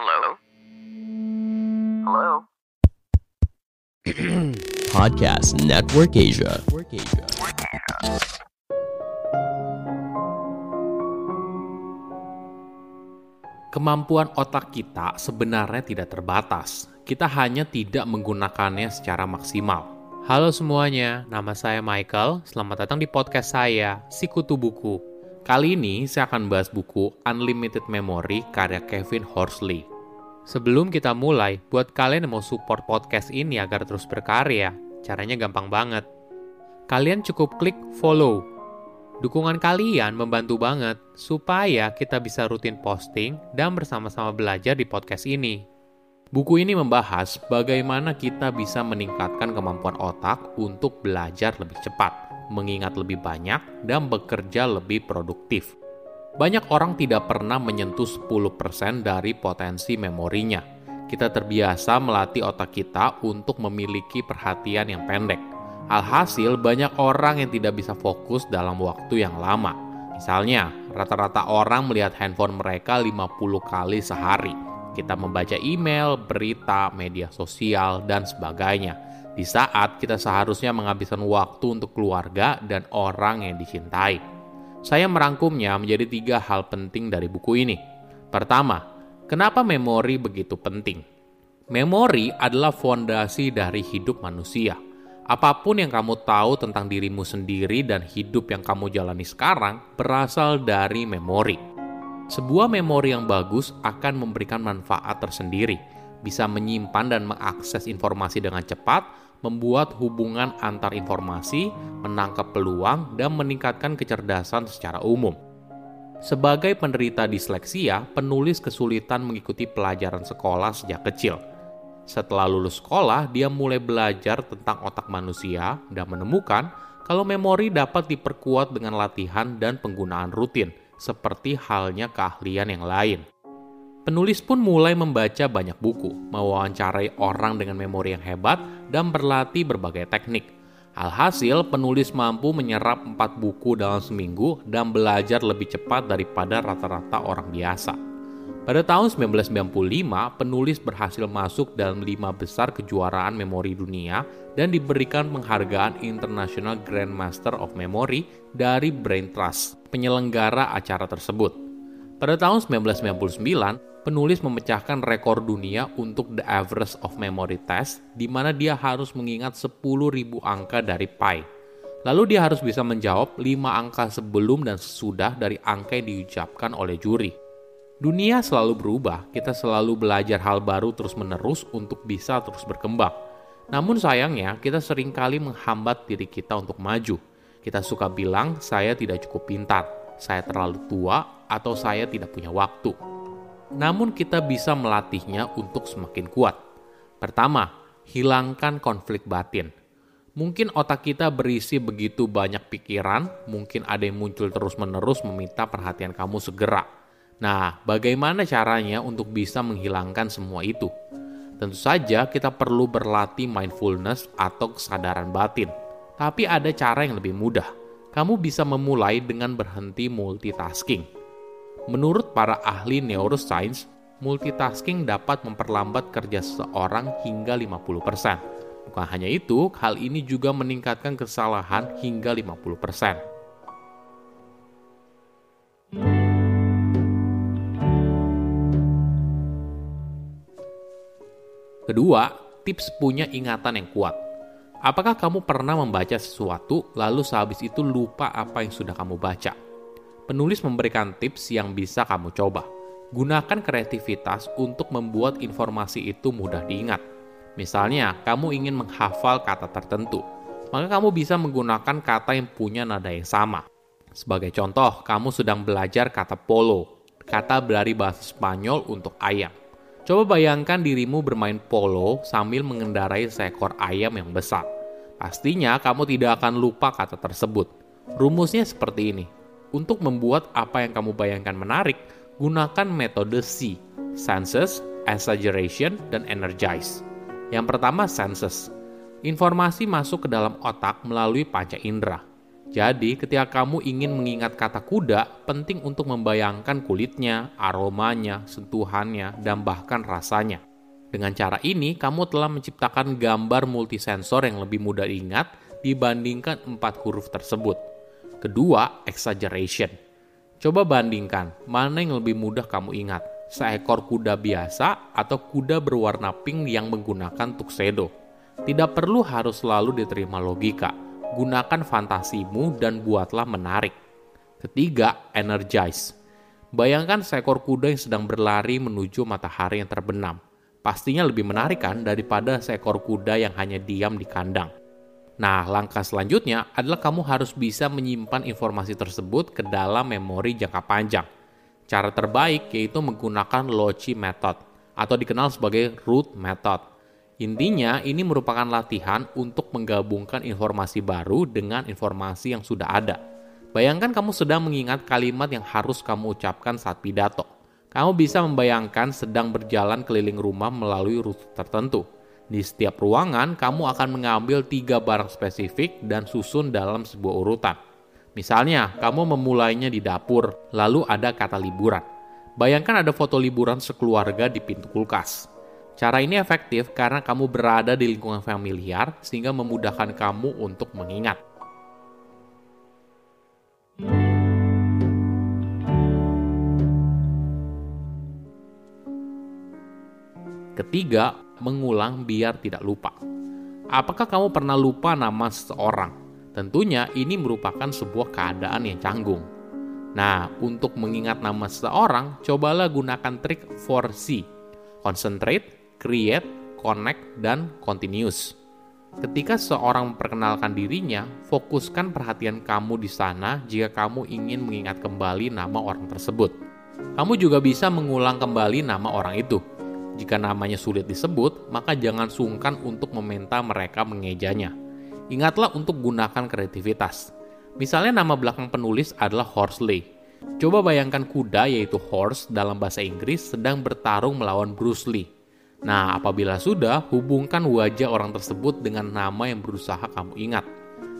Hello? Hello? Podcast Network Asia. Kemampuan otak kita sebenarnya tidak terbatas. Kita hanya tidak menggunakannya secara maksimal. Halo semuanya, nama saya Michael. Selamat datang di podcast saya, Sikutu Buku. Kali ini saya akan bahas buku Unlimited Memory karya Kevin Horsley. Sebelum kita mulai, buat kalian yang mau support podcast ini agar terus berkarya, caranya gampang banget. Kalian cukup klik follow. Dukungan kalian membantu banget supaya kita bisa rutin posting dan bersama-sama belajar di podcast ini. Buku ini membahas bagaimana kita bisa meningkatkan kemampuan otak untuk belajar lebih cepat, mengingat lebih banyak, dan bekerja lebih produktif. Banyak orang tidak pernah menyentuh 10% dari potensi memorinya. Kita terbiasa melatih otak kita untuk memiliki perhatian yang pendek. Alhasil, banyak orang yang tidak bisa fokus dalam waktu yang lama. Misalnya, rata-rata orang melihat handphone mereka 50 kali sehari. Kita membaca email, berita, media sosial, dan sebagainya. Di saat kita seharusnya menghabiskan waktu untuk keluarga dan orang yang dicintai. Saya merangkumnya menjadi tiga hal penting dari buku ini. Pertama, kenapa memori begitu penting? Memori adalah fondasi dari hidup manusia. Apa pun yang kamu tahu tentang dirimu sendiri dan hidup yang kamu jalani sekarang berasal dari memori. Sebuah memori yang bagus akan memberikan manfaat tersendiri, bisa menyimpan dan mengakses informasi dengan cepat, membuat hubungan antar informasi, menangkap peluang, dan meningkatkan kecerdasan secara umum. Sebagai penderita disleksia, penulis kesulitan mengikuti pelajaran sekolah sejak kecil. Setelah lulus sekolah, dia mulai belajar tentang otak manusia dan menemukan kalau memori dapat diperkuat dengan latihan dan penggunaan rutin, seperti halnya keahlian yang lain. Penulis pun mulai membaca banyak buku, mewawancarai orang dengan memori yang hebat, dan berlatih berbagai teknik. Alhasil, penulis mampu menyerap empat buku dalam seminggu dan belajar lebih cepat daripada rata-rata orang biasa. Pada tahun 1995, penulis berhasil masuk dalam lima besar kejuaraan memori dunia dan diberikan penghargaan International Grandmaster of Memory dari Brain Trust, penyelenggara acara tersebut. Pada tahun 1999, penulis memecahkan rekor dunia untuk The Average of Memory Test, di mana dia harus mengingat 10.000 angka dari pi. Lalu dia harus bisa menjawab 5 angka sebelum dan sesudah dari angka yang diucapkan oleh juri. Dunia selalu berubah, kita selalu belajar hal baru terus-menerus untuk bisa terus berkembang. Namun sayangnya, kita sering kali menghambat diri kita untuk maju. Kita suka bilang, saya tidak cukup pintar, saya terlalu tua, atau saya tidak punya waktu. Namun kita bisa melatihnya untuk semakin kuat. Pertama, hilangkan konflik batin. Mungkin otak kita berisi begitu banyak pikiran, mungkin ada yang muncul terus-menerus meminta perhatian kamu segera Nah, bagaimana caranya untuk bisa menghilangkan semua itu? Tentu saja kita perlu berlatih mindfulness atau kesadaran batin. Tapi ada cara yang lebih mudah. Kamu bisa memulai dengan berhenti multitasking. Menurut para ahli neuroscience, multitasking dapat memperlambat kerja seseorang hingga 50%. Bukan hanya itu, hal ini juga meningkatkan kesalahan hingga 50%. Kedua, tips punya ingatan yang kuat. Apakah kamu pernah membaca sesuatu lalu sehabis itu lupa apa yang sudah kamu baca? Penulis memberikan tips yang bisa kamu coba. Gunakan kreativitas untuk membuat informasi itu mudah diingat. Misalnya, kamu ingin menghafal kata tertentu, maka kamu bisa menggunakan kata yang punya nada yang sama. Sebagai contoh, kamu sedang belajar kata polo, kata dari bahasa Spanyol untuk ayam. Coba bayangkan dirimu bermain polo sambil mengendarai seekor ayam yang besar. Pastinya kamu tidak akan lupa kata tersebut. Rumusnya seperti ini. Untuk membuat apa yang kamu bayangkan menarik, gunakan metode C, senses, exaggeration, dan energize. Yang pertama senses. Informasi masuk ke dalam otak melalui panca indera. Jadi, ketika kamu ingin mengingat kata kuda, penting untuk membayangkan kulitnya, aromanya, sentuhannya, dan bahkan rasanya. Dengan cara ini, kamu telah menciptakan gambar multisensor yang lebih mudah diingat dibandingkan empat huruf tersebut. Kedua, exaggeration. Coba bandingkan, mana yang lebih mudah kamu ingat, seekor kuda biasa atau kuda berwarna pink yang menggunakan tuxedo. Tidak perlu harus selalu diterima logika, gunakan fantasimu dan buatlah menarik. Ketiga, energize. Bayangkan seekor kuda yang sedang berlari menuju matahari yang terbenam. Pastinya lebih menarik kan daripada seekor kuda yang hanya diam di kandang. Nah, langkah selanjutnya adalah kamu harus bisa menyimpan informasi tersebut ke dalam memori jangka panjang. Cara terbaik yaitu menggunakan Loci Method atau dikenal sebagai Root Method. Intinya, ini merupakan latihan untuk menggabungkan informasi baru dengan informasi yang sudah ada. Bayangkan kamu sedang mengingat kalimat yang harus kamu ucapkan saat pidato. Kamu bisa membayangkan sedang berjalan keliling rumah melalui rute tertentu. Di setiap ruangan, kamu akan mengambil tiga barang spesifik dan susun dalam sebuah urutan. Misalnya, kamu memulainya di dapur, lalu ada kata liburan. Bayangkan ada foto liburan sekeluarga di pintu kulkas. Cara ini efektif karena kamu berada di lingkungan familiar sehingga memudahkan kamu untuk mengingat. Ketiga, mengulang biar tidak lupa. Apakah kamu pernah lupa nama seseorang? Tentunya ini merupakan sebuah keadaan yang canggung. Nah, untuk mengingat nama seseorang, cobalah gunakan trik 4C. Concentrate, create, connect, dan continuous. Ketika seorang memperkenalkan dirinya, fokuskan perhatian kamu di sana jika kamu ingin mengingat kembali nama orang tersebut. Kamu juga bisa mengulang kembali nama orang itu. Jika namanya sulit disebut, maka jangan sungkan untuk meminta mereka mengejanya. Ingatlah untuk gunakan kreativitas. Misalnya nama belakang penulis adalah Horsley. Coba bayangkan kuda yaitu horse dalam bahasa Inggris sedang bertarung melawan Bruce Lee. Nah, apabila sudah, hubungkan wajah orang tersebut dengan nama yang berusaha kamu ingat.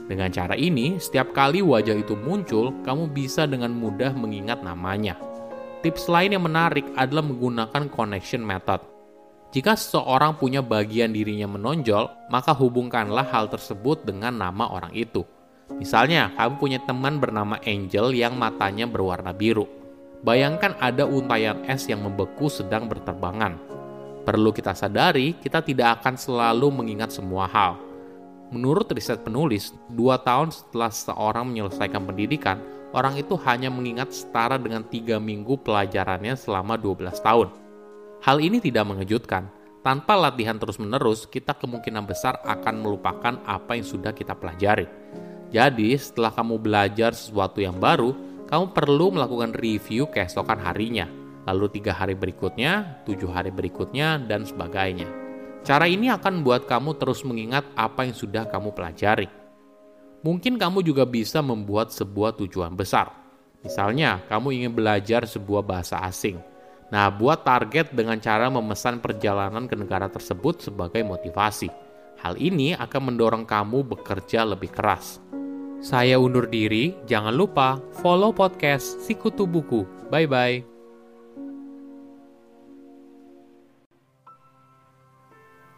Dengan cara ini, setiap kali wajah itu muncul, kamu bisa dengan mudah mengingat namanya. Tips lain yang menarik adalah menggunakan connection method. Jika seseorang punya bagian dirinya menonjol, maka hubungkanlah hal tersebut dengan nama orang itu. Misalnya, kamu punya teman bernama Angel yang matanya berwarna biru. Bayangkan ada untayan es yang membeku sedang berterbangan Perlu kita sadari, kita tidak akan selalu mengingat semua hal. Menurut riset penulis, dua tahun setelah seorang menyelesaikan pendidikan, orang itu hanya mengingat setara dengan tiga minggu pelajarannya selama 12 tahun. Hal ini tidak mengejutkan. Tanpa latihan terus-menerus, kita kemungkinan besar akan melupakan apa yang sudah kita pelajari. Jadi, setelah kamu belajar sesuatu yang baru, kamu perlu melakukan review keesokan harinya – lalu tiga hari berikutnya, tujuh hari berikutnya, dan sebagainya. Cara ini akan membuat kamu terus mengingat apa yang sudah kamu pelajari. Mungkin kamu juga bisa membuat sebuah tujuan besar. Misalnya, kamu ingin belajar sebuah bahasa asing. Nah, buat target dengan cara memesan perjalanan ke negara tersebut sebagai motivasi. Hal ini akan mendorong kamu bekerja lebih keras. Saya undur diri, jangan lupa follow podcast Sikutu Buku. Bye-bye.